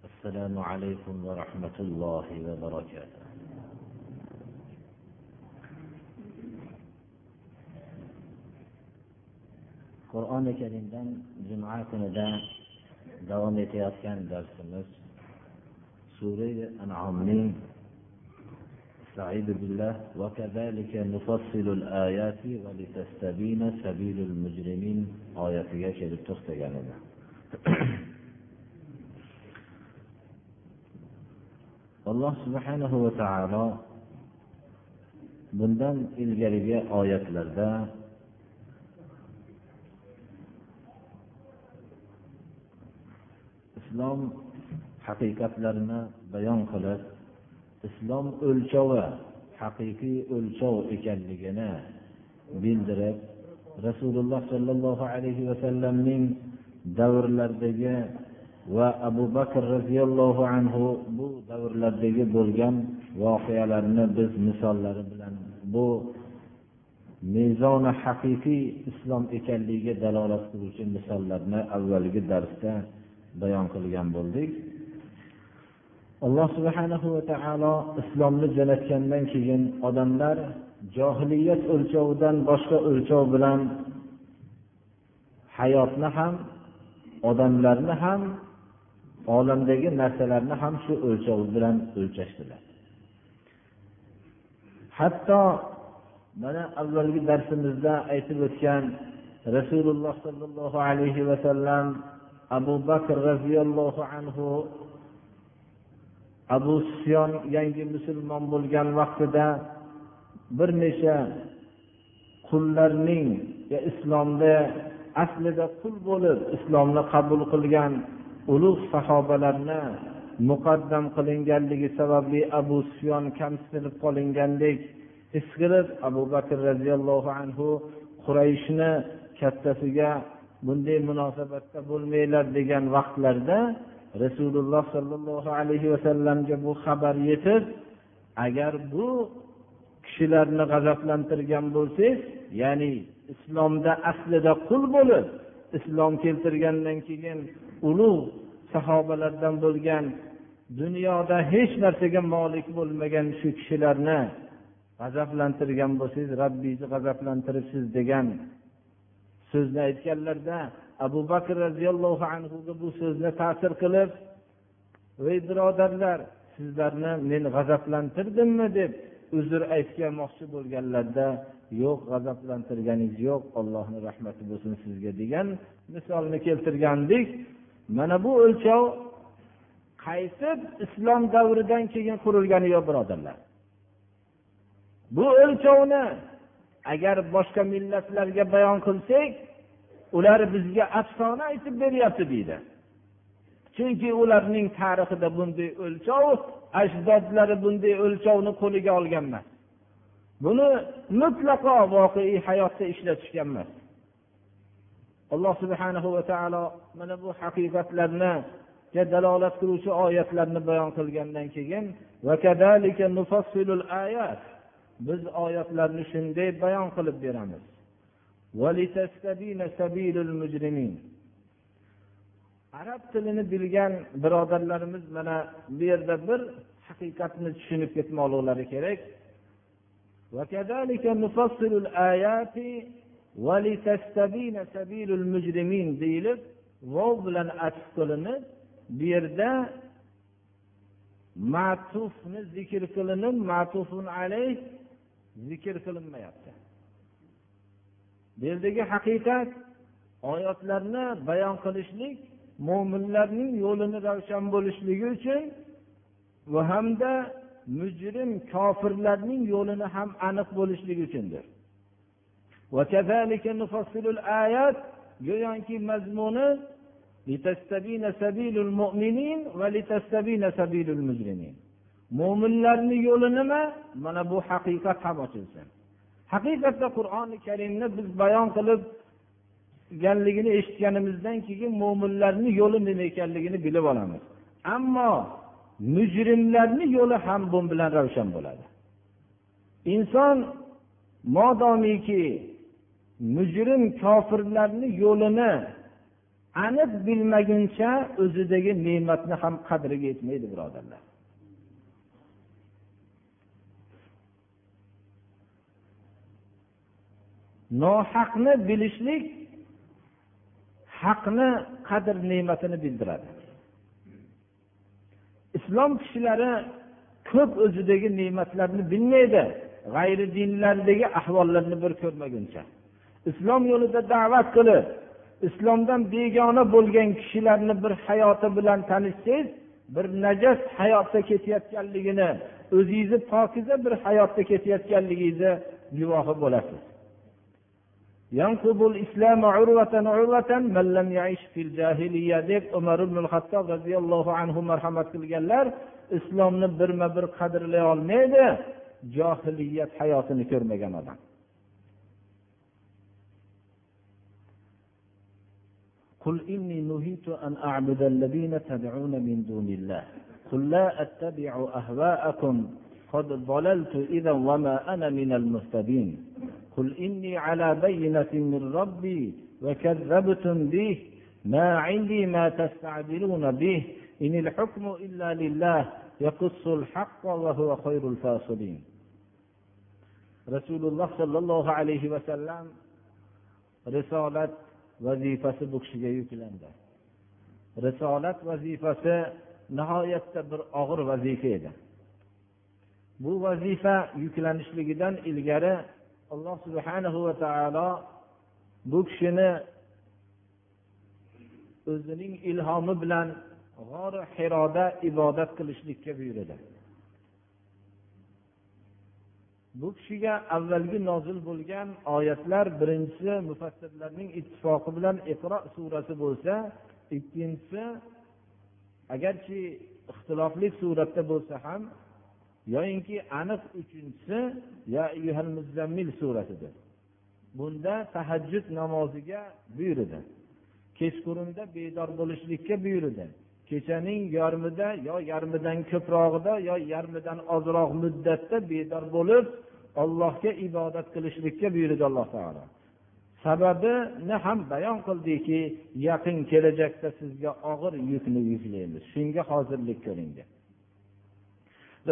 السلام عليكم ورحمة الله وبركاته. qur'oni karimdan juma kunida davom etayotgan darsimiz sura anomning استعيذ بالله وكذلك نفصل الآيات ولتستبين سبيل المجرمين. آياتها kelib to'xtagan alloh subhanahu va taolo bundan ilgarigi oyatlarda islom haqiqatlarini bayon qilib islom o'lchovi haqiqiy o'lchov ekanligini bildirib rasululloh sollallohu alayhi vasallamning davrlaridagi va abu bakr roziyallohu anhu bu davrlardagi bo'lgan voqealarni biz misollari bilan bu mezoni haqiqiy islom ekanligiga dalolat qiluvchi misollarni avvalgi darsda bayon qilgan bo'ldik. Alloh subhanahu va taolo islomni jo'natgandan keyin odamlar johiliyat o'lchovidan boshqa o'lchov bilan hayotni ham odamlarni ham olamdagi narsalarni ham shu o'lchov bilan o'lchashdilar. Hatto mana avvalgi darsimizda aytib o'tgan rasululloh sollallohu alayhi vasallam abu bakr roziyallohu anhu abu sufyon yangi musulmon bo'lgan vaqtida bir necha qullarning islomda aslida qul bo'lib islomni qabul qilgan ulug' sahobalarni muqaddam qilinganligi sababli abu sufyon kamsitilib qolingandek his qilib abu bakr roziyallohu anhu qurayshni kattasiga bunday munosabatda bo'lmanglar degan vaqtlarda rasululloh sollallohu alayhi vasallamga bu xabar yetib agar bu kishilarni g'azablantirgan bo'lsangiz ya'ni islomda aslida qul bo'lib islom keltirgandan keyin ulug' sahobalardan bo'lgan dunyoda hech narsaga molik bo'lmagan shu kishilarni g'azablantirgan bo'lsangiz rabbingizni g'azablantiribsiz degan so'zni aytganlarda abu bakr roziyallohu anhuga bu so'zni ta'sir qilib ey birodarlar sizlarni men g'azablantirdimmi? deb uzr aytganmoqchi bo'lganlarida yo'q g'azablantirganingiz yo'q allohni rahmati bo'lsin sizga degan misolni keltirgandik. Mana bu o'lchov qaysi islom davridan keyin qurilgani yo'q birodarlar. Bu o'lchovni agar boshqa millatlarga bayon qilsak ular bizga afsona aytib beryapti deydi. Chunki ularning tarixida bunday o'lchov ajdodlari bunday o'lchovni qo'liga olgan emas. Buni mutlaqo voqeiy hayotda ishlatishgan emas. Alloh subhanahu va taolo mana bu haqiqatlarni dalolat qiluvchi oyatlarni bayon qilgandan keyin biz oyatlarni shunday bayon qilib beramiz. Arab tilini bilgan birodarlarimiz mana bu yerda bir haqiqatni tushunib ketmoqliklari kerak. Deyilib vov bilan atf qilinib bu yerda matufni zikr qilinib matufun alayh zikr qilinmayapti. Bu yerdagi haqiqat oyatlarni bayon qilishlik mo'minlarning yo'lini ravshan bo'lishligi uchun va hamda mujrim kofirlarning yo'lini ham aniq bo'lishligi uchundir. Go'yoki mazmuni mo'minlarni yo'li nima mana bu haqiqat ham ochilsin. Haqiqatda qur'oni karimni biz bayon qilib qilibganligini eshitganimizdan keyin mo'minlarni yo'li nima ekanligini bilib olamiz. Ammo mujrimlarni yo'li ham bu bilan ravshan bo'ladi. Inson modomiki mujrim kofirlarni yo'lini aniq bilmaguncha o'zidagi ne'matni ham qadriga yetmaydi birodarlar. Nohaqni bilishlik haqni qadr ne'matini bildiradi. Islom kishilari ko'p o'zidagi ne'matlarni bilmaydi g'ayri dinlardagi ahvollarni bir ko'rmaguncha. Islom yo'lida da'vat qilib islomdan begona bo'lgan kishilarni bir hayoti bilan tanishsangiz bir najas hayotda ketayotganligini o'zingizni pokiza bir hayotda ketayotganligingizni guvohi bo'lasiz. Deb umar ibn hattob roziyallohu anhu marhamat qilganlar islomni birma bir qadrlay olmaydi johiliyat hayotini ko'rmagan odam. قل إني نهيت أن أعبد الذين تدعون من دون الله قل لا أتبع أهواءكم قد ضللت إذا وما أنا من المهتدين قل إني على بينة من ربي وكذبتم به ما عندي ما تستعجلون به إن الحكم إلا لله يقص الحق وهو خير الفاصلين رسول الله صلى الله عليه وسلم رسالة vazifasi bu kishiga yuklandi. Risolat vazifasi nihoyatda bir og'ir vazifa edi. Bu vazifa yuklanishligidan ilgari alloh subhanahu va taolo bu kishini o'zining ilhomi bilan g'or hiroda ibodat qilishlikka buyurdi. Bu kishiga avvalgi nozil bo'lgan oyatlar birinchisi mufassirlarning ittifoqi bilan iqro surasi bo'lsa ikkinchisi agarchi ixtilofli suratda bo'lsa ham yoyinki aniq uchinchisi ya muzammil surasidir bunda tahajjud namoziga buyurdi. Kechqurunda bedor bo'lishlikka buyurdi. Kechaning yarmida yo yarmidan ko'prog'ida yo yarmidan ozroq muddatda bedor bo'lib allohga ibodat qilishlikka buyurdi alloh taolo. Sababini ham bayon qildiki yaqin kelajakda sizga og'ir yukni yuklaymiz. Shunga hozirlik ko'ring deb.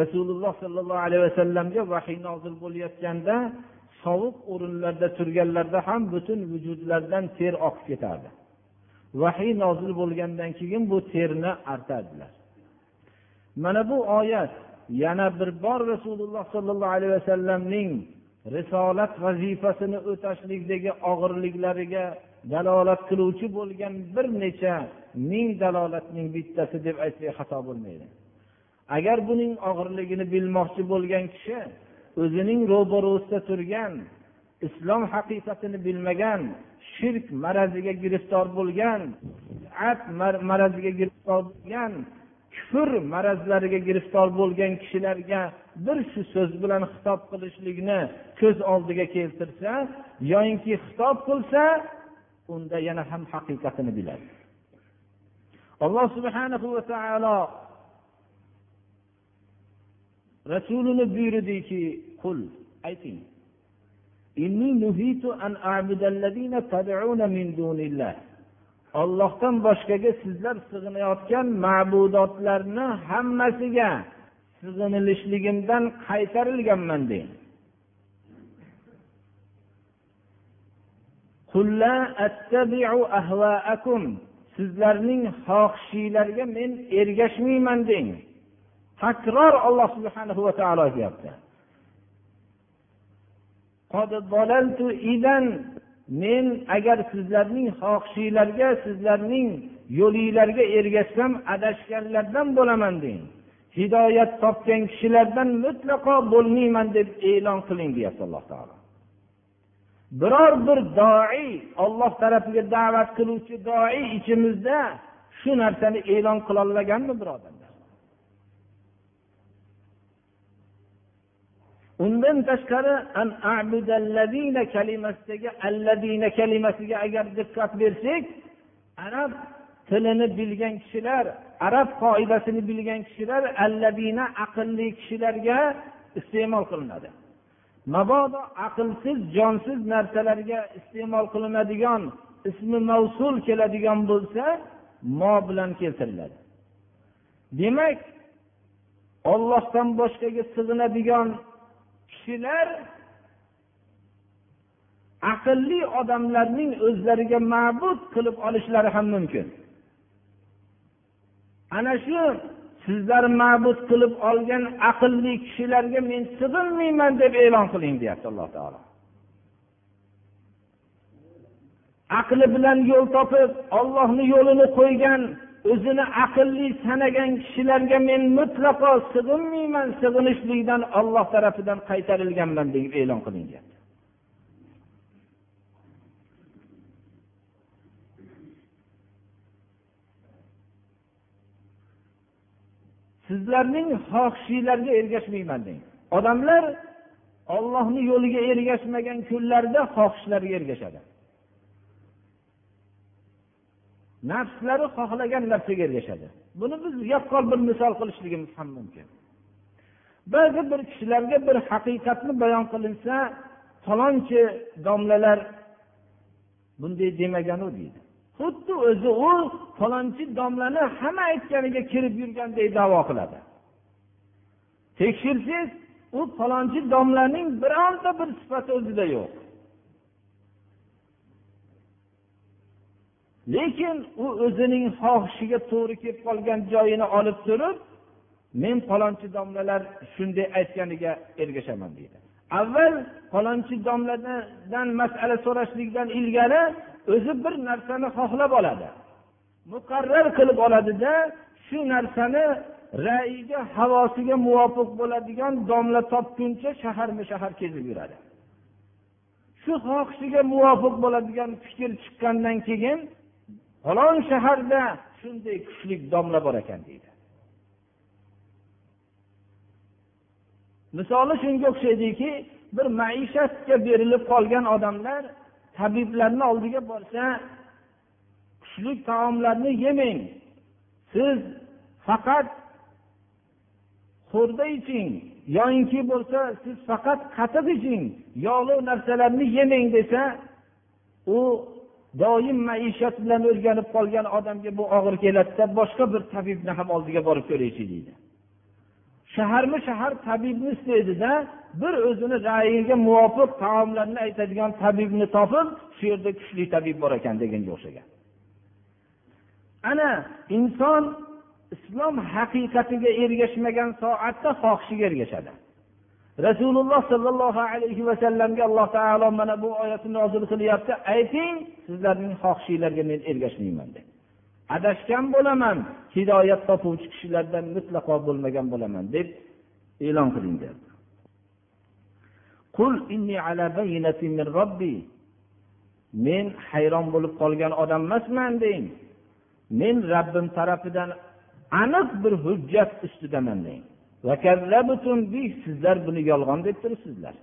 Rasululloh sollallohu alayhi vasallamga vahiy nozil bo'layotganda sovuq o'rinlarda turganlarda ham butun vujudlaridan ter oqib ketardi. Vahiy nozil bo'lgandan keyin bu terni artadilar mana bu oyat yana bir bor rasululloh sollallohu alayhi vasallamning risolat vazifasini o'tashlikdagi og'irliklariga dalolat qiluvchi bo'lgan bir necha ming dalolatning bittasi deb aytsak xato bo'lmaydi. Agar buning og'irligini bilmoqchi bo'lgan kishi o'zining ro'barusida turgan islom haqiqatini bilmagan shirk maraziga giriftor bo'lgan maraziga giriftor bo'lgan kufr marazlariga giriftor bo'lgan kishilarga bir shu so'z bilan xitob qilishlikni ko'z oldiga keltirsa yoyinki xitob qilsa unda yana ham haqiqatini biladi. Alloh subhanahu va taolo rasulini buyurdiki qul ayting ollohdan boshqaga sizlar sig'inayotgan ma'budotlarni hammasiga sig'inilishligimdan qaytarilganman deng sizlarning xohishinglarga men ergashmayman deng takror alloh subhanahu va taolo aytyapti men agar sizlarning xohishinglarga sizlarning yo'linglarga ergashsam adashganlardan bo'laman deng hidoyat topgan kishilardan mutlaqo bo'lmayman deb e'lon qiling deyapti alloh taolo biror bir doi olloh tarafiga da'vat qiluvchi doi ichimizda shu narsani e'lon qilolmaganmi birodar undan tashqari kalimasidagi alladina kalimasiga agar diqqat bersak arab tilini bilgan kishilar arab qoidasini bilgan kishilar alladina aqlli kishilarga iste'mol qilinadi. Mabodo aqlsiz jonsiz narsalarga iste'mol qilinadigan ismi mavsul keladigan bo'lsa mo bilan keltiriladi. Demak ollohdan boshqaga sig'inadigan kishilar aqlli odamlarning o'zlariga ma'bud qilib olishlari ham mumkin. Ana shu sizlar ma'bud qilib olgan aqlli kishilarga men sig'inmayman deb e'lon qiling deyapti alloh taolo. Aqli bilan yo'l topib ollohni yo'lini qo'ygan o'zini aqlli sanagan kishilarga men mutlaqo sig'inmayman sig'inishlikdan olloh tarafidan qaytarilganman deb e'lon qiling deyapti sizlarning xohishinglarga ergashmayman deng. Odamlar ollohni yo'liga ergashmagan kunlarda xohishlariga ergashadi. Nafslari xohlagan narsaga ergashadi. Buni biz yaqqol bir misol qilishligimiz ham mumkin. Ba'zi bir kishilarga bir haqiqatni bayon qilinsa falonchi domlalar bunday demaganu deydi. Xuddi o'zi u falonchi domlani hamma aytganiga kirib yurgandek davo qiladi. Tekshirsangiz u falonchi domlaning bironta bir sifati o'zida yo'q. Lekin u o'zining xohishiga to'g'ri kelib qolgan joyini olib turib men falonchi domlalar shunday aytganiga ergashaman deydi. Avval falonchi domladan masala so'rashlikdan ilgari o'zi bir narsani xohlab oladi. Muqarrar qilib oladida shu narsani ra'yiga havosiga muvofiq bo'ladigan domla topguncha shaharma shahar kezib yuradi. Shu xohishiga muvofiq bo'ladigan fikr chiqqandan keyin falon shaharda shunday kuchli domla bor ekan deydi. Misoli shunga o'xshaydiki bir maishatga berilib qolgan odamlar tabiblarni oldiga borsa kuchli taomlarni yemang siz faqat xo'rda iching yoyinki bo'lsa siz faqat qatiq iching yog'li narsalarni yemang desa u doim maishat bilan o'rganib qolgan odamga bu og'ir keladida boshqa bir tabibni ham oldiga borib ko'raychi deydi. Shaharma shahar tabibni istaydida bir o'zini ra'yiga muvofiq taomlarni aytadigan tabibni topib shu yerda kuchli tabib bor ekan deganga o'xshagan ana inson islom haqiqatiga ergashmagan soatda xohishiga ergashadi. Rasululloh sollallohu alayhi vasallamga alloh taolo mana bu oyatni nozil qilyapti. Ayting sizlarning xohishinglarga men ergashmayman deb. Adashgan bo'laman hidoyat topuvchi kishilardan mutlaqo bo'lmagan bo'laman deb e'lon qiling deyapti. Men hayron bo'lib qolgan odam emasman deng. Men rabbim tarafidan aniq bir hujjat ustidaman deng. Sizlar buni yolg'on deb turibsizlar.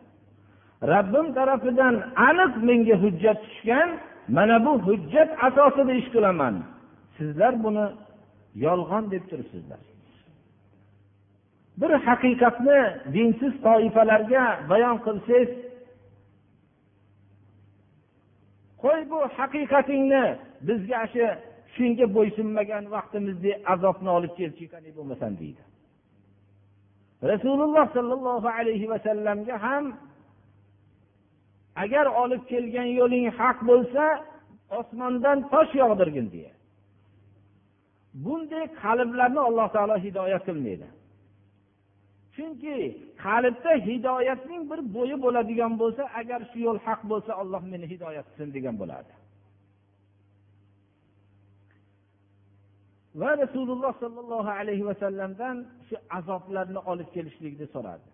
Rabbim tarafidan aniq menga hujjat tushgan mana bu hujjat asosida ish qilaman sizlar buni yolg'on deb turibsizlar. Bir haqiqatni dinsiz toifalarga bayon qilsangiz qo'y bu haqiqatingni bizga shu shunga bo'ysunmagan vaqtimizda azobni olib kelchi bo'lmasam deydi. Rasululloh sollallohu alayhi vasallamga ham agar olib kelgan yo'ling haq bo'lsa osmondan tosh yog'dirgin deya. Bunday qalblarni alloh taolo hidoyat qilmaydi. Chunki qalbda hidoyatning bir bo'yi bo'ladigan bo'lsa agar shu yo'l haq bo'lsa olloh meni hidoyat qilsin degan bo'lardi va rasululloh sollallohu alayhi vasallamdan shu azoblarni olib kelishlikni so'radi.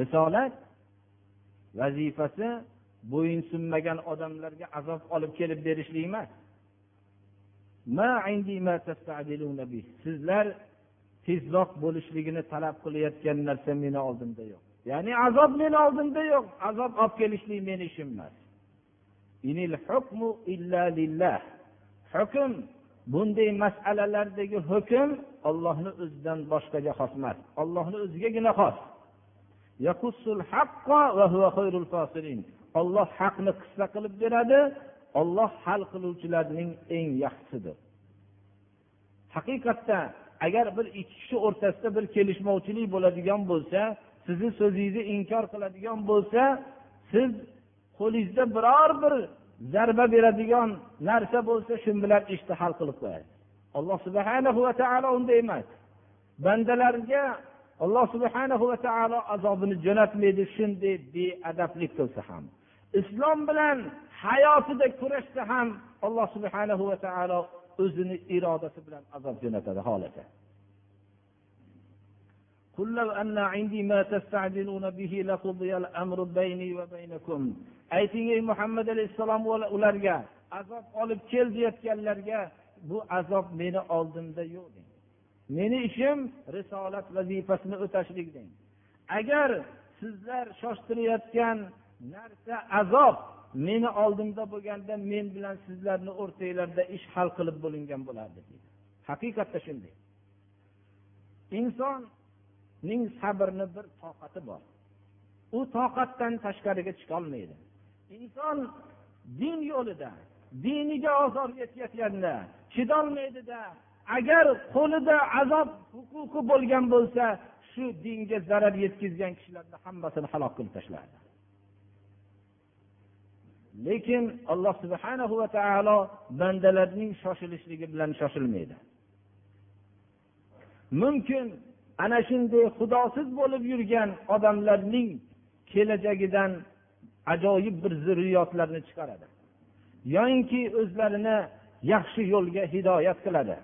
Risolat vazifasi bo'yinsunmagan odamlarga azob olib kelib berishlik emas. Sizlar tezroq bo'lishligini talab qilayotgan narsa meni oldimda yo'q. Ya'ni azob meni oldimda yo'q. Azob olib kelishlik meni ishim emas. Hukm bunday masalalardagi hukm ollohni o'zidan boshqaga xos emas. Ollohni o'zigagina xos. Olloh haqni qissa qilib beradi olloh hal qiluvchilarning eng yaxshisidir. Haqiqatda agar bir ikki kishi o'rtasida bir kelishmovchilik bo'ladigan bo'lsa sizni so'zingizni inkor qiladigan bo'lsa siz qo'lingizda biror bir zarba beradigan narsa bo'lsa shu bilan ishni hal qilib qo'yadi. Alloh subhana va taolo unday emas. Bandalarga alloh subhana va taolo azobini jo'natmaydi shunday beadablik qilsa ham. Islom bilan hayotida kurashsa ham alloh subhana va taolo o'zini irodasi bilan azob jo'natadi xohlasa. قل لو أن عندي ما تستعجلون به لقضي الأمر بيني وبينكم ayting ey muhammad alayhissalom ularga azob olib kel deyayotganlarga bu azob meni oldimda yo'q deng meni ishim risolat vazifasini o'tashlik deng agar sizlar shoshtirayotgan narsa azob meni oldimda bo'lganda men bilan sizlarni o'rtanglarda ish hal qilib bo'lingan bo'lardi haqiqatda shunday ning sabrni bir toqati bor. U toqatdan tashqariga chiqolmaydi inson din yo'lida diniga ozor yetkazganda chidolmaydida agar qo'lida azob huquqi bo'lgan bo'lsa shu dinga zarar yetkazgan kishilarni hammasini halok qilib tashlardi. Lekin alloh subhana va taolo bandalarning shoshilishligi bilan shoshilmaydi. Mumkin ana shunday xudosiz bo'lib yurgan odamlarning kelajagidan ajoyib bir zurriyotlarni chiqaradi. Yoyinki o'zlarini yaxshi yo'lga hidoyat qiladi.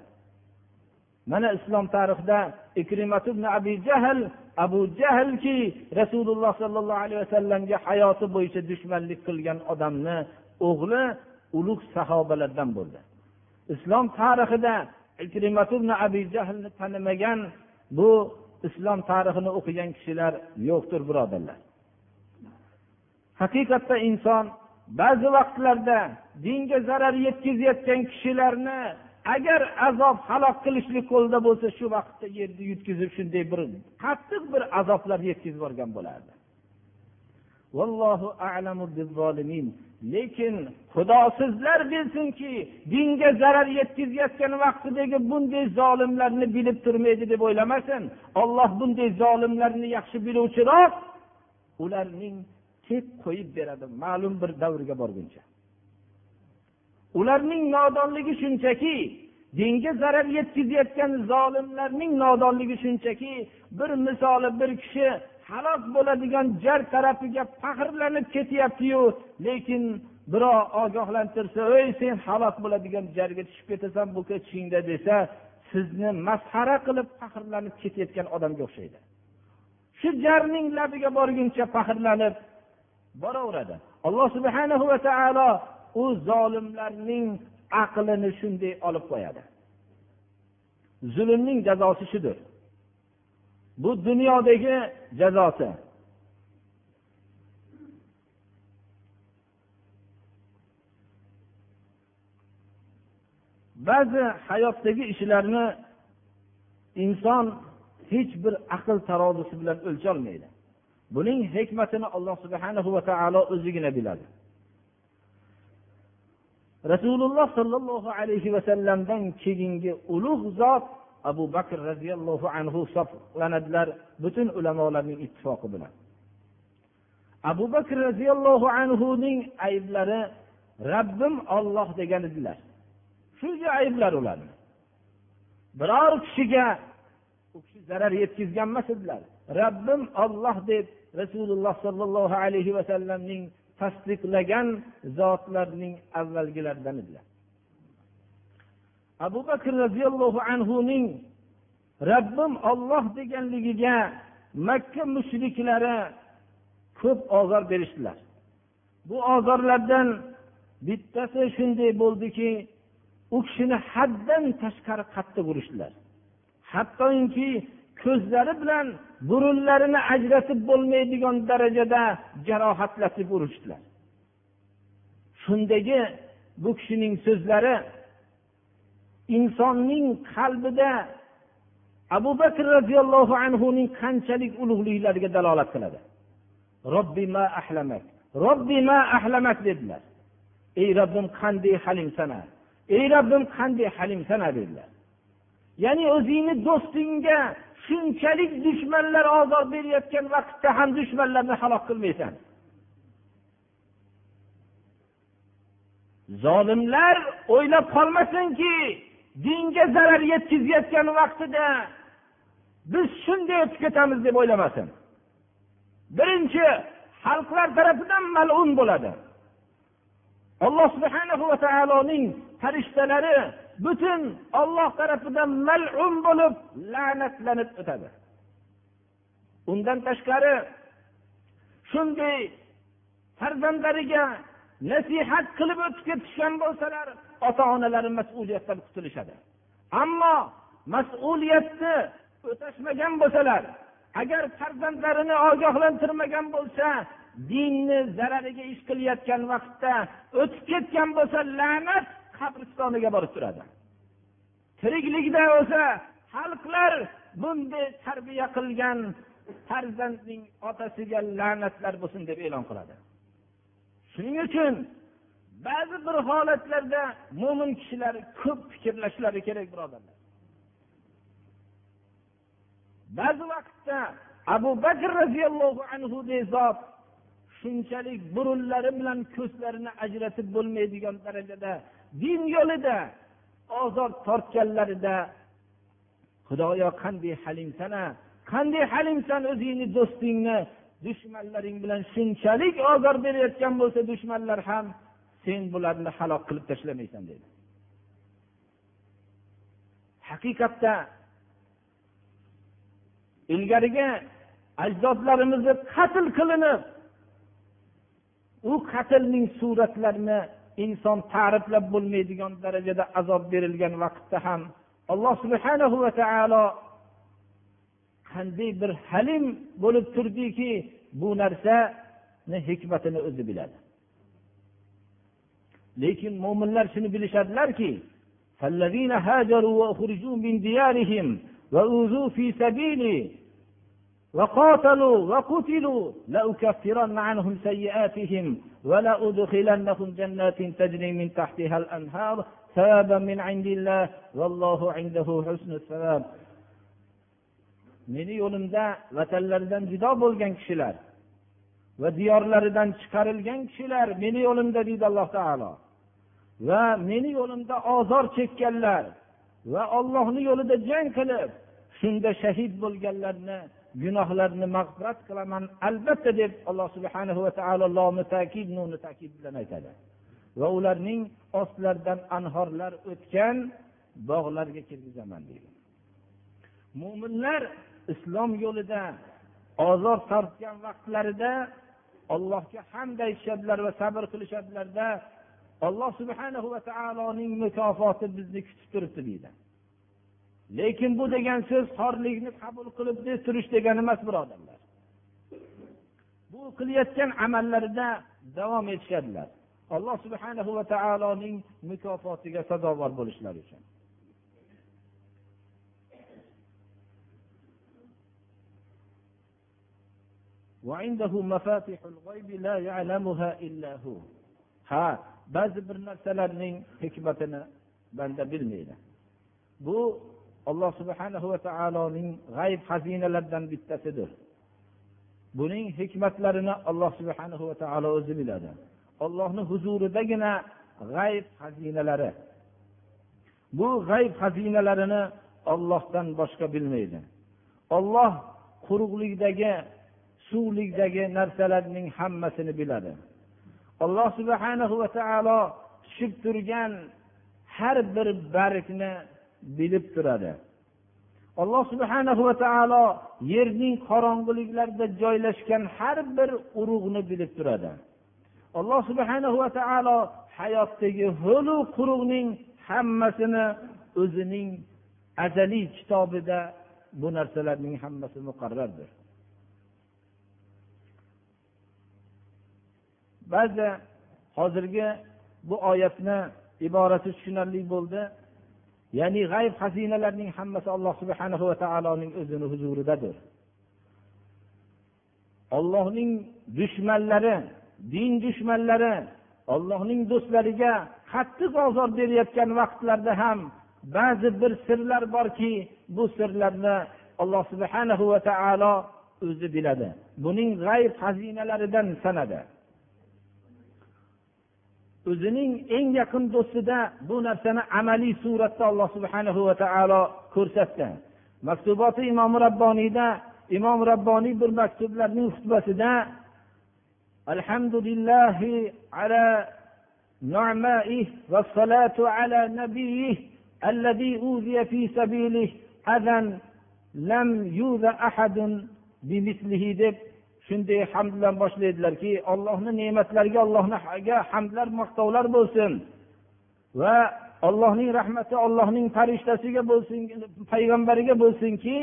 Mana islom tarixida ikrimat ibn abi jahl abu jahlki rasululloh sollallohu alayhi vasallamga hayoti bo'yicha dushmanlik qilgan odamni o'g'li ulug' sahobalardan bo'ldi. Islom tarixida ikrimat ibn abi jahlni tanimagan bu islom tarixini o'qigan kishilar yo'qdir birodarlar. Haqiqatda inson ba'zi vaqtlarda dinga zarar yetkazayotgan kishilarni agar azob halok qilishlik qo'lida bo'lsa shu vaqtda yerni yutkazib shunday bir qattiq bir azoblar yetkazib yuborgan bo'lardi. Lekin xudo sizlar bilsinki dinga zarar yetkazayotgan vaqtidagi bunday zolimlarni bilib turmaydi deb o'ylamasin. Olloh bunday zolimlarni yaxshi biluvchiroq ularning tep qo'yib beradi ma'lum bir davrga borguncha. Ularning nodonligi shunchaki dinga zarar yetkazayotgan zolimlarning nodonligi shunchaki bir misoli bir kishi halok bo'ladigan jar tarafiga faxrlanib ketyaptiyu lekin birov ogohlantirsa ey sen halok bo'ladigan jarga tushib ketasan bu ketishingda desa sizni masxara qilib faxrlanib ketayotgan odamga o'xshaydi. Shu jarning labiga borguncha faxrlanib boraveradi. Alloh subhanahu va taolo u zolimlarning aqlini shunday olib qo'yadi. Zulmning jazosi shudir. Bu dunyodagi jazosi. Ba'zi hayotdagi ishlarni inson hech bir aql tarozisi bilan o'lcholmaydi. Buning hikmatini alloh subhana va taolo o'zigina biladi. Rasululloh sollallohu alayhi vasallamdan keyingi ulug' zot abu bakr roziyallohu anhu hisoblanadilar butun ulamolarning ittifoqi bilan. Abu bakr roziyallohu anhuning ayblari rabbim olloh degan edilar. Shu ayblar ularni. Biror kishiga u kishi zarar yetkazgan emas edilar. Rabbim olloh deb rasululloh sollallohu alayhi vasallamning tasdiqlagan zotlarning avvalgilaridan edilar. Abu bakr roziyallohu anhuning rabbim olloh deganligiga makka mushriklari ko'p ozor berishdilar. Bu ozorlardan bittasi shunday bo'ldiki u kishini haddan tashqari qattiq urishdilar. Hattoki ko'zlari bilan burunlarini ajratib bo'lmaydigan darajada jarohatlatib urishdilar. Shundagi bu kishining so'zlari insonning qalbida abu bakr roziyallohu anhuning qanchalik ulug'liklariga dalolat qiladi? Robbi ma ahlamak robbi ma ahlamak dedilar. Ey robbim qanday halimsan ey robbim qanday halimsan dedilar. Ya'ni o'zingni do'stingga shunchalik dushmanlar ozor berayotgan vaqtda ham dushmanlarni halok qilmaysan. Zolimlar o'ylab qolmasinki dinga zarar yetkazayotgan vaqtida biz shunday o'tib ketamiz deb o'ylamasin. Birinchi xalqlar tarafidan malun bo'ladi. Alloh subhana va taoloning farishtalari butun olloh tarafidan malun bo'lib la'natlanib o'tadi. Undan tashqari shunday farzandlariga nasihat qilib o'tib ketishgan bo'lsalar ota onalari mas'uliyatdan qutulishadi. Ammo mas'uliyatni o'tashmagan bo'lsalar agar farzandlarini ogohlantirmagan bo'lsa dinni zarariga ish qilayotgan vaqtda o'tib ketgan bo'lsa la'nat qabristoniga borib turadi. Tiriklikda bo'lsa xalqlar bunday tarbiya qilgan farzandning otasiga la'natlar bo'lsin deb e'lon qiladi. Shuning uchun ba'zi bir holatlarda mo'min kishilar ko'p fikrlashlari kerak birodarlar. Ba'zi vaqtda abu bakr roziyallohu anhu zot shunchalik burunlari bilan ko'zlarini ajratib bo'lmaydigan darajada din yo'lida ozor tortganlarida xudoyo qanday halimsan qanday halimsan o'zingni do'stingni? Dushmanlaring bilan shunchalik ozor berayotgan bo'lsa dushmanlar ham sen bularni halok qilib tashlamaysan dedi. Haqiqatda ilgarigi ajdodlarimizni qatl qilinib u qatlning suratlarini inson ta'riflab bo'lmaydigan darajada azob berilgan vaqtda ham alloh subhanahu va taolo qanday bir halim bo'lib turdiki bu narsani hikmatini o'zi biladi. Lekin mo'minlar shuni bilishadilarki meni yo'limda vatanlaridan judo bo'lgan kishilar va diyorlaridan chiqarilgan kishilar meni yo'limda deydi alloh taolo va meni yo'limda ozor chekkanlar va ollohni yo'lida jang qilib shunda shahid bo'lganlarni gunohlarini mag'firat qilaman albatta deb alloh subhana va taolo lomi takid nuni takid bilan aytadi. Va ularning ostlaridan anhorlar o'tgan bog'larga kirgizaman deydi. Mo'minlar islom yo'lida ozor tortgan vaqtlarida allohga hamd aytishadilar va sabr qilishadilarda alloh subhanahu va taoloning mukofoti bizni kutib turibdi deydi lekin bu degan so'z xorlikni qabul qilib turish degani emas birodarlar bu qilayotgan amallarida davom etishadilar alloh subhanahu va taoloning mukofotiga sazovor bo'lishlari uchun وعنده مفاتح الغيب لا يعلمها إلا هو ha ba'zi bir narsalarning hikmatini banda bilmaydi. Bu alloh subhana va taoloning g'ayb xazinalaridan bittasidir. Buning hikmatlarini alloh subhana va taolo o'zi biladi. Ollohni huzuridagina g'ayb xazinalari. Bu g'ayb xazinalarini ollohdan boshqa bilmaydi. Olloh quruqlikdagi suvlikdagi narsalarning hammasini biladi. Alloh subhana va taolo tushib turgan har bir bargni bilib turadi. Alloh subhana va taolo yerning qorong'uliklarida joylashgan har bir urug'ni bilib turadi. Alloh subhana va taolo hayotdagi ho'lu quruqning hammasini o'zining azaliy kitobida bu narsalarning hammasi muqarrardir. Ba'zi hozirgi bu oyatni iborasi tushunarli bo'ldi. Ya'ni g'ayb xazinalarning hammasi alloh subhana va taoloning o'zini huzuridadir. Ollohning dushmanlari din dushmanlari ollohning do'stlariga qattiq ozor berayotgan vaqtlarda ham ba'zi bir sirlar borki bu sirlarni alloh subhanahu va taolo o'zi biladi. Buning g'ayb xazinalaridan sanadi. o'zining eng yaqin do'stida bu narsani amaliy suratda alloh subhana va taolo ko'rsatdi maktuboti imom rabboniyda imom rabboniy bir maktublarning xutbasida alhamdulillahi ala نعمائه والصلاة على نبيه الذي أوذي في سبيله أذى لم يوذ أحد بمثله deb shunday hamd bilan boshlaydilarki ollohni ne'matlariga allohga hamdlar maqtovlar bo'lsin. Va allohning rahmati allohning farishtasiga bo'lsin payg'ambariga bo'lsinki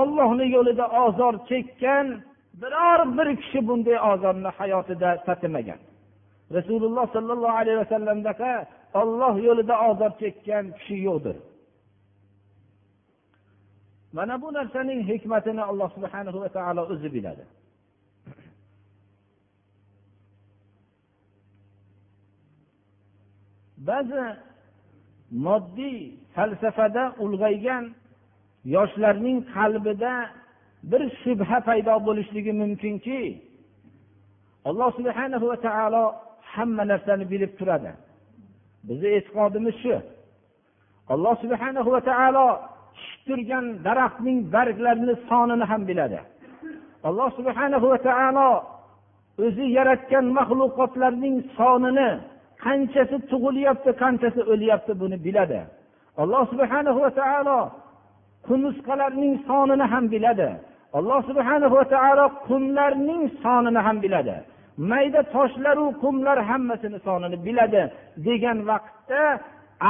ollohni yo'lida ozor chekkan biror bir kishi bunday ozorni hayotida tatimagan. Rasululloh sollallohu alayhi vasallamdaqa olloh yo'lida ozor chekkan kishi yo'qdir. Mana bu narsaning hikmatini alloh subhana va taolo o'zi biladi. Ba'zi moddiy falsafada ulg'aygan yoshlarning qalbida bir shubha paydo bo'lishligi mumkinki alloh subhana va taolo hamma narsani bilib turadi. Bizni e'tiqodimiz shu. Alloh subhana va taolo turgan daraxtning barglarini sonini ham biladi. Alloh subhana va taolo o'zi yaratgan maxluqotlarning sonini qanchasi tug'ilyapti qanchasi o'lyapti buni biladi. Alloh subhana va taolo qumursqalarning sonini ham biladi. Alloh subhana va taolo qumlarning sonini ham biladi. Mayda toshlaru qumlar hammasini sonini biladi degan vaqtda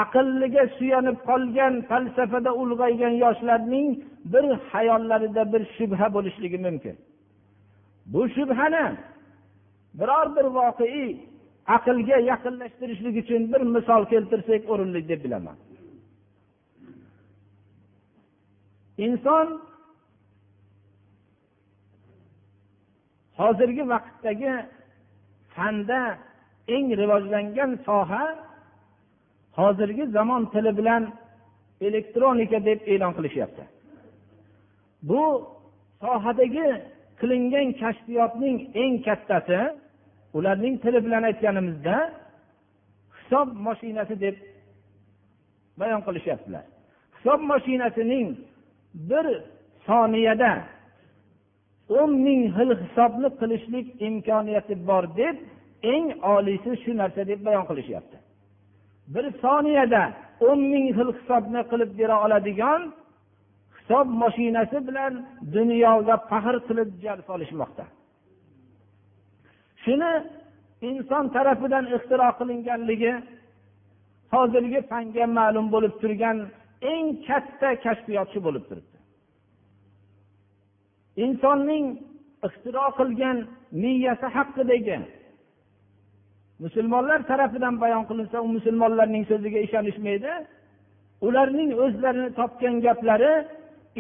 aqlliga suyanib qolgan falsafada ulg'aygan yoshlarning bir hayollarida bir shubha bo'lishligi mumkin. Bu shubhani biror bir voqeiy aqlga yaqinlashtirishlik uchun bir misol keltirsak o'rinli deb bilaman. Inson hozirgi vaqtdagi fanda eng rivojlangan soha hozirgi zamon tili bilan elektronika deb e'lon qilishyapti. Bu sohadagi qilingan kashfiyotning eng kattasi ularning tili bilan aytganimizda hisob mashinasi deb bayon qilishyaptilar. Hisob mashinasining bir soniyada o'n ming xil hisobni qilishlik imkoniyati bor deb eng oliysi shu narsa deb bayon qilishyapti. Bir soniyada o'n ming xil hisobni qilib bera oladigan hisob mashinasi bilan dunyoga faxr qilib jar solishmoqda. Shuni inson tarafidan ixtiro qilinganligi hozirgi fanga ma'lum bo'lib turgan eng katta kashfiyotchi bo'lib turibdi. Insonning ixtiro qilgan miyasi haqidagi musulmonlar tarafidan bayon qilinsa u musulmonlarning so'ziga ishonishmaydi. Ularning o'zlarini topgan gaplari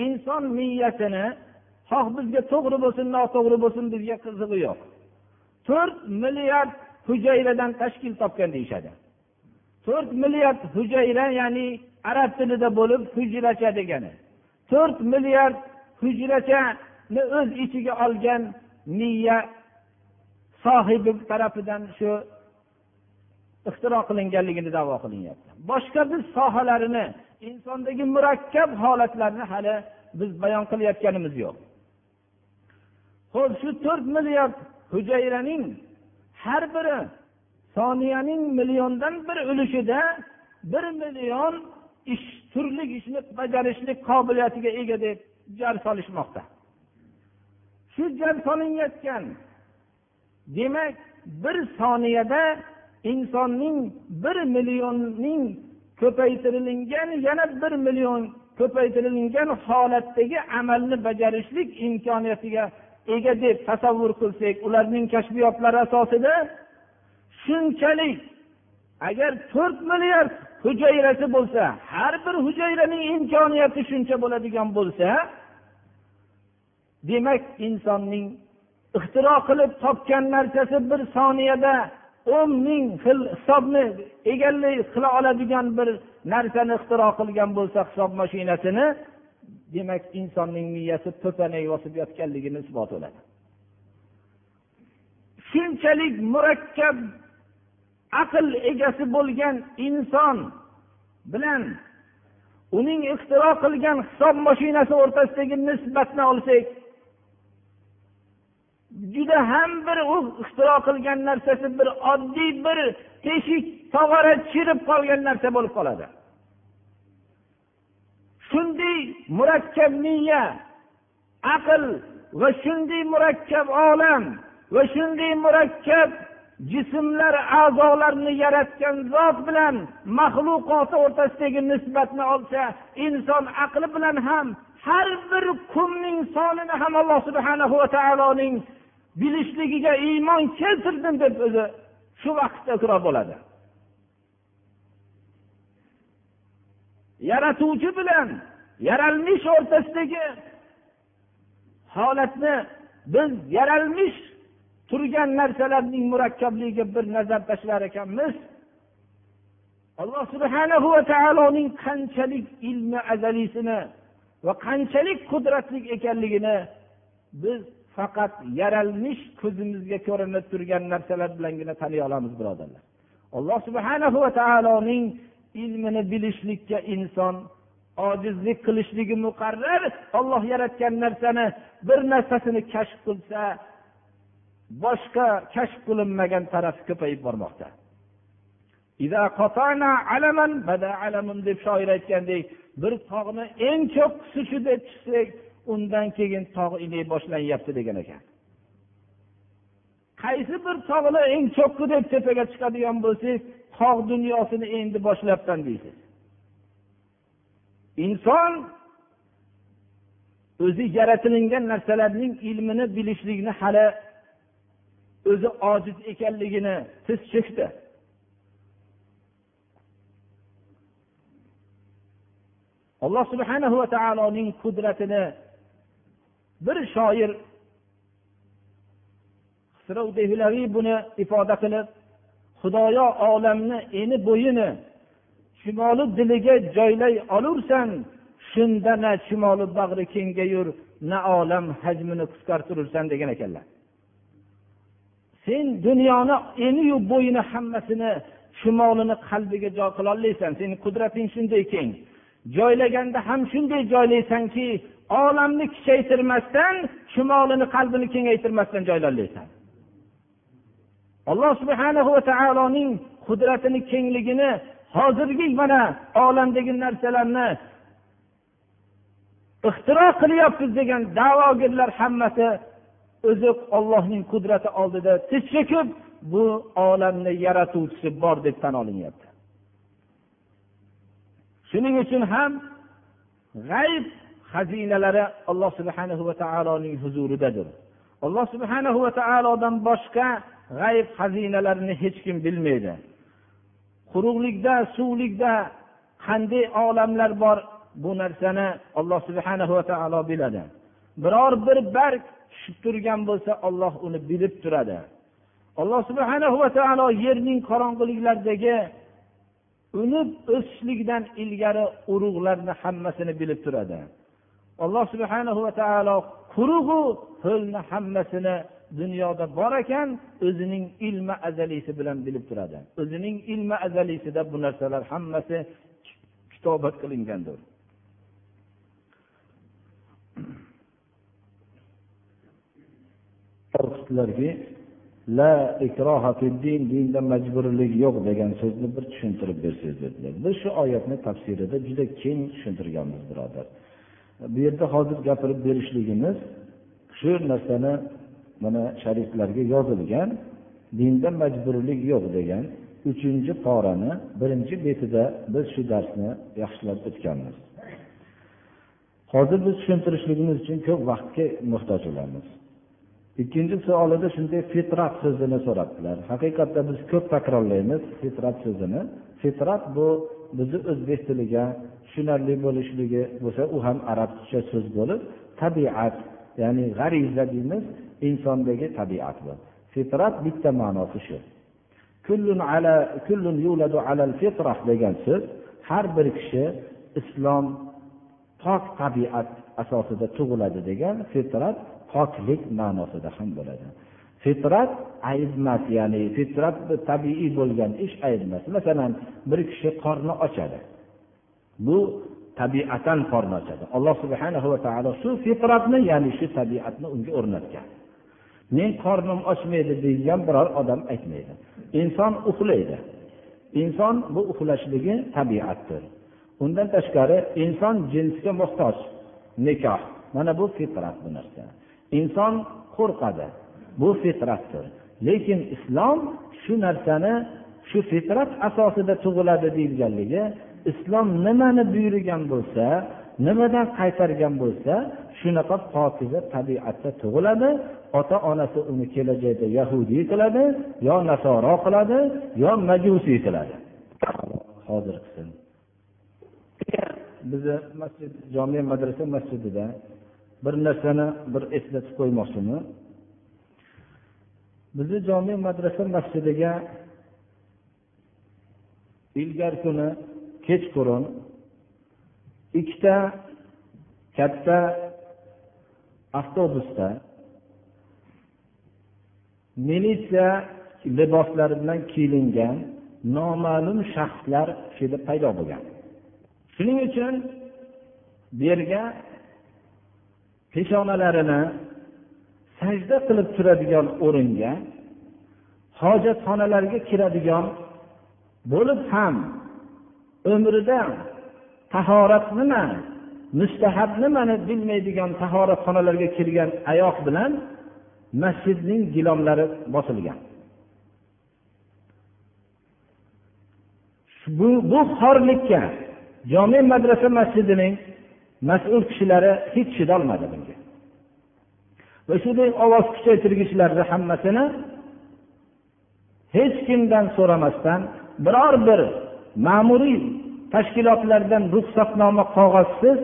inson miyasini xoh bizga to'g'ri bo'lsin noto'g'ri bo'lsin bizga qizig'i yo'q. To'rt milliard hujayradan tashkil topgan deyishadi. To'rt milliard hujayra ya'ni arab tilida bo'lib hujracha degani. To'rt milliard hujrachani o'z ichiga olgan miya sohibi tarafidan shu ixtiro qilinganligini davo qilinyapti. Boshqa bir sohalarini insondagi murakkab holatlarni hali biz bayon qilayotganimiz yo'q. Ho'p shu to'rt milliard hujayraning har biri soniyaning milliondan bir ulushida bir million ish turli ishni bajarishlik qobiliyatiga ega deb jar solishmoqda. Shu jar solinayotgan demak bir soniyada insonning bir millionning ko'paytirilgan yana bir million ko'paytirilgan holatdagi amalni bajarishlik imkoniyatiga ega deb tasavvur qilsak ularning kashfiyotlari asosida shunchalik agar to'rt milliard hujayrasi bo'lsa har bir hujayraning imkoniyati shuncha bo'ladigan bo'lsa demak insonning ixtiro qilib topgan narsasi bir soniyada o'n ming xil hisobni egallik qila oladigan bir narsani ixtiro qilgan bo'lsa hisob mashinasini demak insonning miyasi to'panak bosib yotganligini isbot bo'ladi shunchalik murakkab aql egasi bo'lgan inson bilan uning ixtiro qilgan hisob mashinasi o'rtasidagi nisbatni olsak juda ham bir u ixtiro qilgan narsasi bir oddiy bir teshik tog'ora chirib qolgan narsa bo'lib qoladi. Shunday murakkab miya aql va shunday murakkab olam va shunday murakkab jismlar a'zolarni yaratgan zot bilan maxluqoti o'rtasidagi nisbatni olsa inson aqli bilan ham har bir kunning sonini ham alloh subhana va taoloning bilishligiga iymon keltirdim deb o'zi shu vaqtda iqror bo'ladi. Yaratuvchi bilan yaralmish o'rtasidagi holatni biz yaralmish turgan narsalarning murakkabligiga bir nazar tashlar ekanmiz. Alloh subhanahu va taoloning qanchalik ilmi azaliysini va qanchalik qudratli ekanligini biz faqat yaralmish ko'zimizga ko'rinib turgan narsalar bilangina taniy olamiz birodarlar. Alloh subhana va taoloning ilmini bilishlikka inson ojizlik qilishligi muqarrar olloh yaratgan narsani bir narsasini kashf qilsa boshqa kashf qilinmagan tarafi ko'payib bormoqda. Deb shoir aytgandek bir tog'ni eng cho'qqisi shu deb chiqsak undan keyin tog' inay boshlanyapti degan ekan. Qaysi bir tog'ni eng cho'qqi deb tepaga chiqadigan bo'lsak tog' dunyosini endi boshlabman deysiz inson o'zi yaratilingan narsalarning ilmini bilishlikni hali o'zi ojiz ekanligini tiz cho'kdi alloh subhanahu va taoloning qudratini bir shoir buni ifoda qilib xudoyo olamni eni bo'yini chumoli diliga joylay olursan shunda na chumoli bag'ri kengayur na olam hajmini qisqartirursan degan ekanlar. Sen dunyoni eniyu bo'yini hammasini chumolini qalbiga joy qilolmaysan seni qudrating shunday keng joylaganda ham shunday joylaysanki olamni kichaytirmasdan chumolini qalbini kengaytirmasdan joylayolmaysan alloh subhana va taoloning qudratini kengligini hozirgi mana olamdagi narsalarni ixtiro qilyapmiz degan da'vogarlar hammasi o'zi ollohning qudrati oldida tiz cho'kib bu olamni yaratuvchisi bor deb tan olinyapti. Shuning uchun ham g'ayb xazinalari alloh subhanahu va taoloning huzuridadir. Alloh subhanahu va taolodan boshqa g'ayb xazinalarini hech kim bilmaydi. Quruqlikda suvlikda qanday olamlar bor bu narsani alloh subhanahu va taolo biladi. Biror bir barg tushib turgan bo'lsa olloh uni bilib turadi. Alloh subhanahu va taolo yerning qorong'iliklaridagi unib o'sishlikdan ilgari urug'larni hammasini bilib turadi. Alloh subhana va taolo qurugu ho'lni hammasini dunyoda bor ekan o'zining ilmi azaliysi bilan bilib turadi. O'zining ilmi azaliysida bu narsalar hammasi kitobat qilingandir. Qo'rqitdilarki la ikroha din dinda majburlik yo'q degan so'zni bir tushuntirib bersangiz dedilar. Biz shu oyatni tafsirida juda keng tushuntirganmiz birodar. Bu yerda hozir gapirib berishligimiz shu narsani mana shariflarga yozilgan dinda majburlik yo'q degan uchinchi porani birinchi betida biz shu darsni yaxshilab o'tganmiz. Hozir biz tushuntirishligimiz uchun ko'p vaqtga muhtoj bo'lamiz. Ikkinchi savolida shunday fitrat so'zini so'rabdilar. Haqiqatda biz ko'p takrorlaymiz fitrat so'zini. Fitrat bu bizni o'zbek tiliga tushunarli bo'lishligi bo'lsa u ham arabcha so'z bo'lib tabiat ya'ni g'ariza deymiz insondagi tabiat bu fitrat bitta ma'nosi shu. Degan so'z har bir kishi islom pok tabiat asosida tug'iladi degan fitrat poklik ma'nosida ham bo'ladi. Fitrat ayb emas ya'ni fitrat tabiiy bo'lgan ish ayb emas masalan bir kishi qorni ochadi. Bu tabiatan qorni ochadi. Alloh subhana va taolo shu fitratni ya'ni shu tabiatni unga o'rnatgan. Men qornim ochmaydi deydigan biror odam aytmaydi. Inson uxlaydi. Inson bu uxlashligi tabiatdir. Undan tashqari inson jinsga muhtoj nikoh. Mana bu fitrat bu narsa. Inson qo'rqadi. Bu fitratdir. Lekin islom shu narsani shu fitrat asosida tug'iladi deyilganligi islom nimani buyurgan bo'lsa nimadan qaytargan bo'lsa shunaqa pokiza tabiatda tug'iladi. Ota onasi uni kelajakda yahudiy qiladi yo nasoro qiladi yo majusiy qiladi. Hozir qilsin. Bizni masjid jome madrasa masjidida bir narsani bir eslatib qo'ymoqchiman bizni jome madrasa masjidiga ilgari kuni kechqurun ikkita katta avtobusda militsiya liboslari bilan kiyingan noma'lum shaxslar shu yerda paydo bo'lgan. Shuning uchun bu yerga peshonalarini sajda qilib turadigan o'ringa hojatxonalarga kiradigan bo'lib ham umrida tahorat nima mustahab nimani bilmaydigan tahoratxonalarga kirgan oyoq bilan masjidning gilomlari bosilgan. Bu bu xorlikka jome madrasa masjidining mas'ul kishilari hech chidolmadi bunga. Va shunday ovoz kuchaytirgichlarni hammasini hech kimdan so'ramasdan biror bir ma'muriy tashkilotlardan ruxsatnoma qog'ozsiz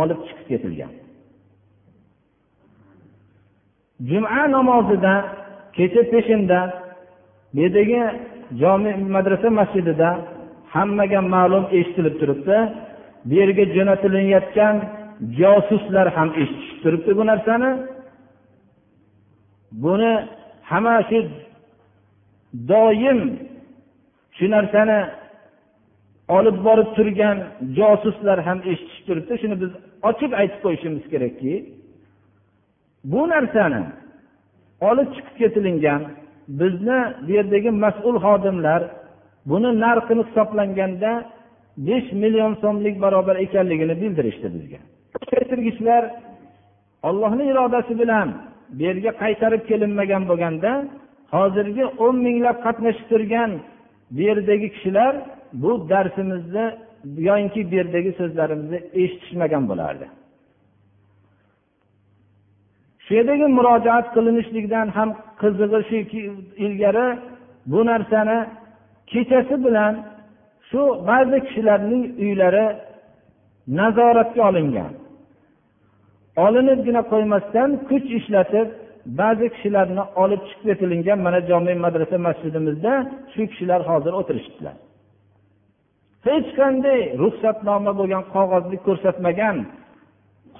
olib chiqib ketilgan. Juma namozida kecha peshinda bu yerdagi jomi madrasa masjidida hammaga ma'lum eshitilib turibdi. Bu yerga jo'natilayotgan josuslar ham eshitishib turibdi bu narsani. Buni hamma shu doim shu narsani olib borib turgan josuslar ham eshitishib turibdi. Shuni biz ochiq aytib qo'yishimiz kerakki bu narsani olib chiqib ketilingan bizni bu yerdagi mas'ul xodimlar buni narxini hisoblanganda besh million so'mlik barobar ekanligini bildirishdi bizga. Keltirgichlar ollohni irodasi bilan bu yerga qaytarib kelinmagan bo'lganda hozirgi o'n minglab qatnashib turgan bu yerdagi kishilar bu darsimizni yoinki bu yerdagi so'zlarimizni eshitishmagan bo'lardi. Shu yerdagi murojaat qilinishlikdan ham qizig'i shuki ilgari bu narsani kechasi bilan shu ba'zi kishilarning uylari nazoratga olingan. Olinibgina qo'ymasdan kuch ishlatib ba'zi kishilarni olib chiqib ketilingan mana jome madrasa masjidimizda shu kishilar hozir o'tirishibdilar. Hech qanday ruxsatnoma bo'lgan qog'ozni ko'rsatmagan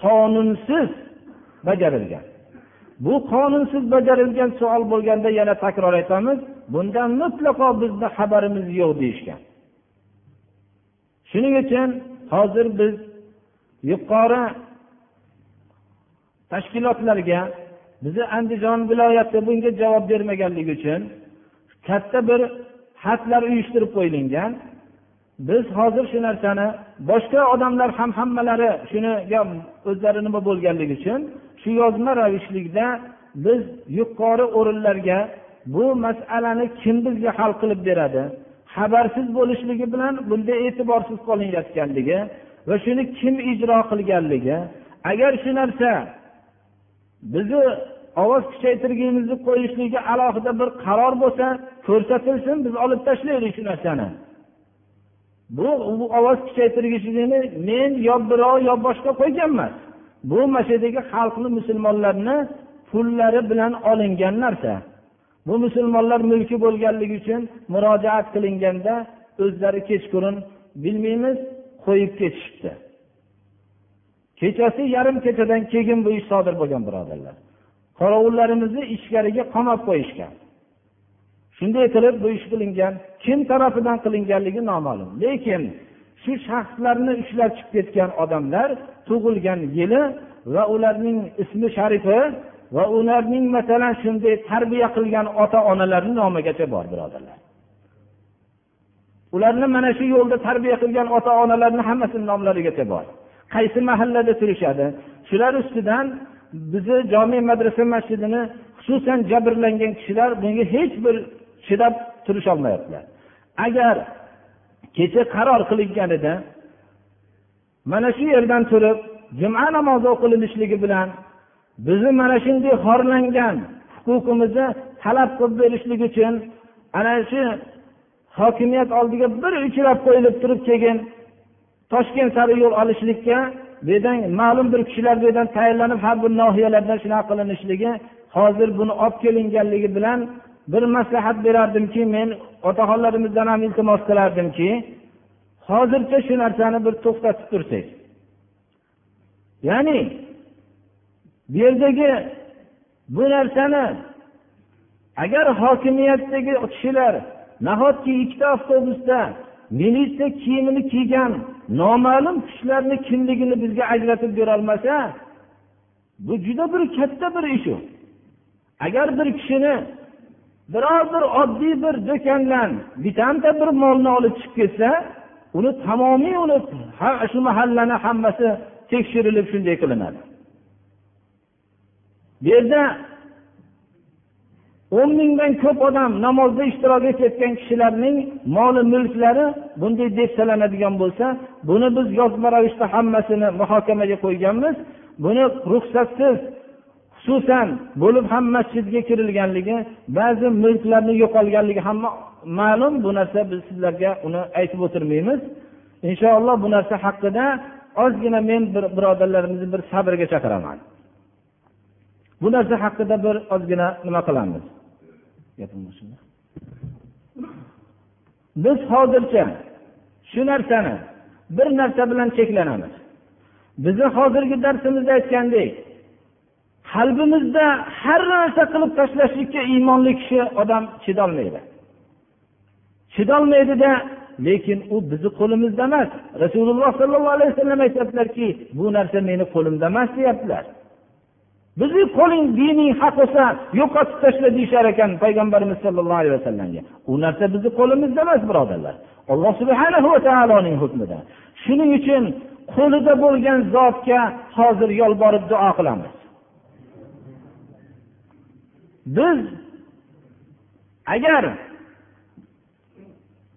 qonunsiz bajarilgan. Bu qonunsiz bajarilgan savol bo'lganda yana takror aytamiz bundan mutlaqo bizni xabarimiz yo'q deyishgan. Shuning uchun hozir biz yuqori tashkilotlarga bizni andijon viloyati bunga javob bermaganligi uchun katta bir xatlar uyushtirib qo'yilgan. Biz hozir shu narsani boshqa odamlar ham hammalari shuniga o'zlari nima bo'lganligi uchun shu yozma ravishlikda biz yuqori o'rinlarga bu masalani kim bizga hal qilib beradi xabarsiz bo'lishligi bilan bunda e'tiborsiz qolinayotganligi va shuni kim ijro qilganligi agar shu narsa bizni ovoz kuchaytirgimizni qo'yishlikka alohida bir qaror bo'lsa ko'rsatilsin biz olib tashlaylik shu narsani. Bu ovoz kuchaytirgichni men yo birov yo boshqa qo'ygan emas bu mana shu yerdagi xalqni musulmonlarni pullari bilan olingan narsa. Bu musulmonlar mulki bo'lganligi uchun murojaat qilinganda o'zlari kechqurun bilmaymiz qo'yib ketishibdi. Kechasi yarim kechadan keyin bu ish sodir bo'lgan birodarlar. Qorovullarimizni ichkariga qamab qo'yishgan. Shunday qilib bu ish qilingan. Kim tarafidan qilinganligi noma'lum. Lekin shu shaxslarni ushlab chiqib ketgan odamlar tug'ilgan yili va ularning ismi sharifi va ularning masalan shunday tarbiya qilgan ota onalarni nomigacha bor birodarlar. Ularni mana shu yo'lda tarbiya qilgan ota onalarni hammasini nomlarigacha bor. Qaysi mahallada turishadi? Shular ustidan bizni jome madrasa masjidini xususan jabrlangan kishilar bunga hech bir chidab turisholmayaptilar agar kecha qaror qilinganida mana shu yerdan turib juma namozi o'qilinishligi bilan bizni mana shunday xorlangan huquqimizni talab qilib berishlik uchun ana shu hokimiyat oldiga bir uchrab qo'yilib turib keyin toshkent sari yo'l olishlikka bu ma'lum bir kishilar bu yerdan tayinlanib har bir nohiyalardan shunaqa qilinishligi hozir buni olib kelinganligi bilan bir maslahat berardimki men otaxonlarimizdan ham iltimos qilardimki hozircha shu narsani bir to'xtatib tursak. Ya'ni bu yerdagi bu narsani agar hokimiyatdagi kishilar nahotki ikkita avtobusda militsiya kiyimini kiygan noma'lum kishilarni kimligini bizga ajratib berolmasa bu juda bir katta bir ish u. Agar bir kishini biror bir oddiy bir do'kondan bittanta bir molni olib chiqib ketsa uni tamomiy uni shu mahallani hammasi tekshirilib shunday qilinadi. Bu yerda o'n mingdan ko'p odam namozda ishtirok etayotgan kishilarning moli mulklari bunday depsalanadigan bo'lsa buni biz yozma ravishda hammasini muhokamaga qo'yganmiz. Buni ruxsatsiz xususan bo'lib ham masjidga kirilganligi ba'zi mulklarni yo'qolganligi ham ma'lum. Bu narsa biz sizlarga uni aytib o'tirmaymiz. Inshaalloh bu narsa haqida ozgina men bir birodarlarimizni bir sabrga chaqiraman. Bu narsa haqida bir ozgina nima qilamiz? Biz hozircha shu narsani bir narsa bilan cheklanamiz. Bizni hozirgi darsimizda aytgandek qalbimizda har narsa qilib tashlashlikka iymonli kishi odam chidolmaydi. Chidolmaydida lekin u bizni qo'limizda emas. Rasululloh sollallohu alayhi vasallam aytyaptilarki bu narsa meni qo'limda emas deyaptilar. Bizni qo'ling dining haq bo'lsa yo'qotib tashla deyishar ekan payg'ambarimiz sollallohu alayhi vasallamga. U narsa bizni qo'limizda emas birodarlar. Alloh subhana va taoloning hukmida shuning uchun qo'lida bo'lgan zotga hozir yolborib duo qilamiz. Biz agar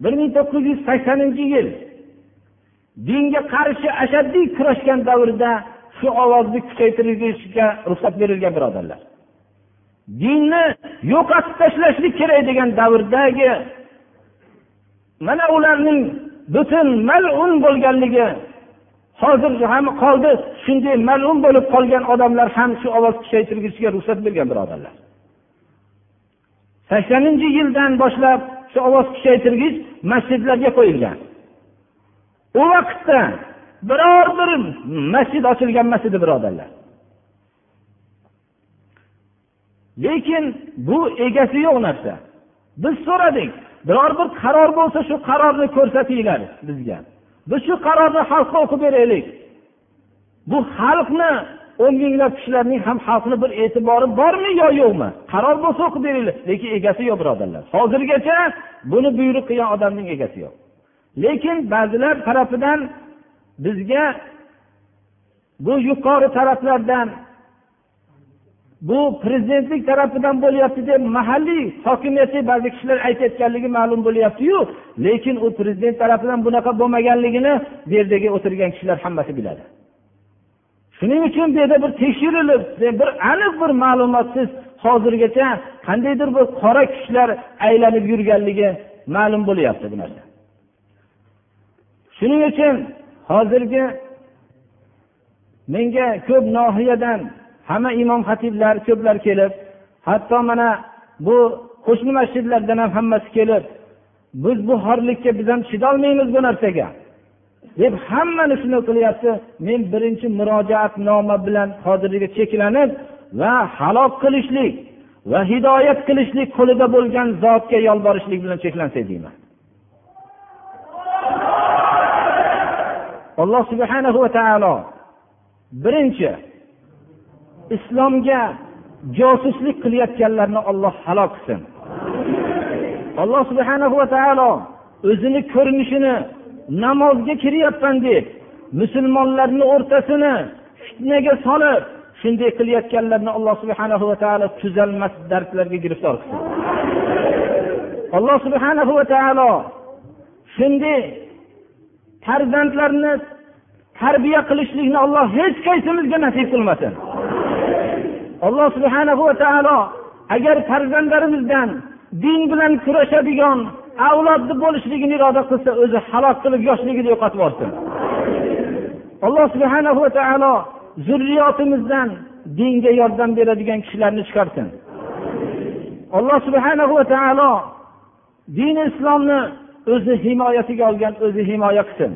bir ming to'qqiz yuz saksoninchi yil dinga qarshi ashaddiy kurashgan davrda shu ovozni kuchaytirishga ruxsat berilgan birodarlar. Dinni yo'qotib tashlashlik kerak degan davrdagi mana ularning butun malun bo'lganligi hozir ham qoldi. Shunday malun bo'lib qolgan odamlar ham shu ovoz kuchaytirgichga ruxsat bergan birodarlar. Saksoninchi yildan boshlab shu ovoz kuchaytirgich masjidlarga qo'yilgan. U vaqtda biror bir masjid ochilgan emas edi birodarlar. Lekin bu egasi yo'q narsa. Biz so'radik biror bir qaror bo'lsa shu qarorni ko'rsatinglar bizga. Biz shu qarorni xalqqa o'qib beraylik. Bu xalqni o'n minglab kishilarning ham xalqni bir e'tibori bormi yo yo'qmi? Qaror bo'lsa o'qib beringlar. Lekin egasi yo'q birodarlar. Hozirgacha buni buyruq qilgan odamning egasi yo'q. Lekin ba'zilar tarafidan bizga bu yuqori taraflardan bu prezidentlik tarafidan bo'lyapti deb mahalliy hokimiyatli ba'zi kishilar aytayotganligi ma'lum bo'lyaptiyu lekin u prezident tarafidan bunaqa bo'lmaganligini bu yerdagi o'tirgan kishilar hammasi biladi. Shuning uchun bu yerda bir tekshirilib bir aniq bir ma'lumotsiz hozirgacha qandaydir bir qora kuchlar aylanib yurganligi ma'lum bo'lyapti bu narsa. Shuning uchun hozirgi menga ko'p nohiyadan hamma imom xatiblar ko'plar kelib hatto mana bu qo'shni masjidlardan ham hammasi kelib biz bu xorlikka biz ham chidolmaymiz bu narsaga. Deb hammani shuni qilyapti. Men birinchi murojaatnoma bilan hozirgi cheklanib va halok qilishlik va hidoyat qilishlik qo'lida bo'lgan zotga yolborishlik bilan cheklansak deyman. Alloh subhana va taolo birinchi islomga josuslik qilayotganlarni olloh halok qilsin. Alloh subhana va taolo o'zini ko'rinishini namozga kiryapman deb musulmonlarni o'rtasini fitnaga solib shunday qilayotganlarni alloh subhana va taolo tuzalmas dardlarga giriftor qilsin. Alloh subhana va taolo shunday farzandlarni tarbiya qilishlikni alloh hech qaysimizga nasib qilmasin. Alloh subhanahu va taolo agar farzandlarimizdan din bilan kurashadigan avlodni bo'lishligini iroda qilsa o'zi halok qilib yoshligini yo'qotib yuborsin alloh subhanahu va taolo zurriyotimizdan dinga yordam beradigan kishilarni chiqarsin. Alloh subhanahu va taolo dini islomni o'zi himoyasiga olgan o'zi himoya qilsin.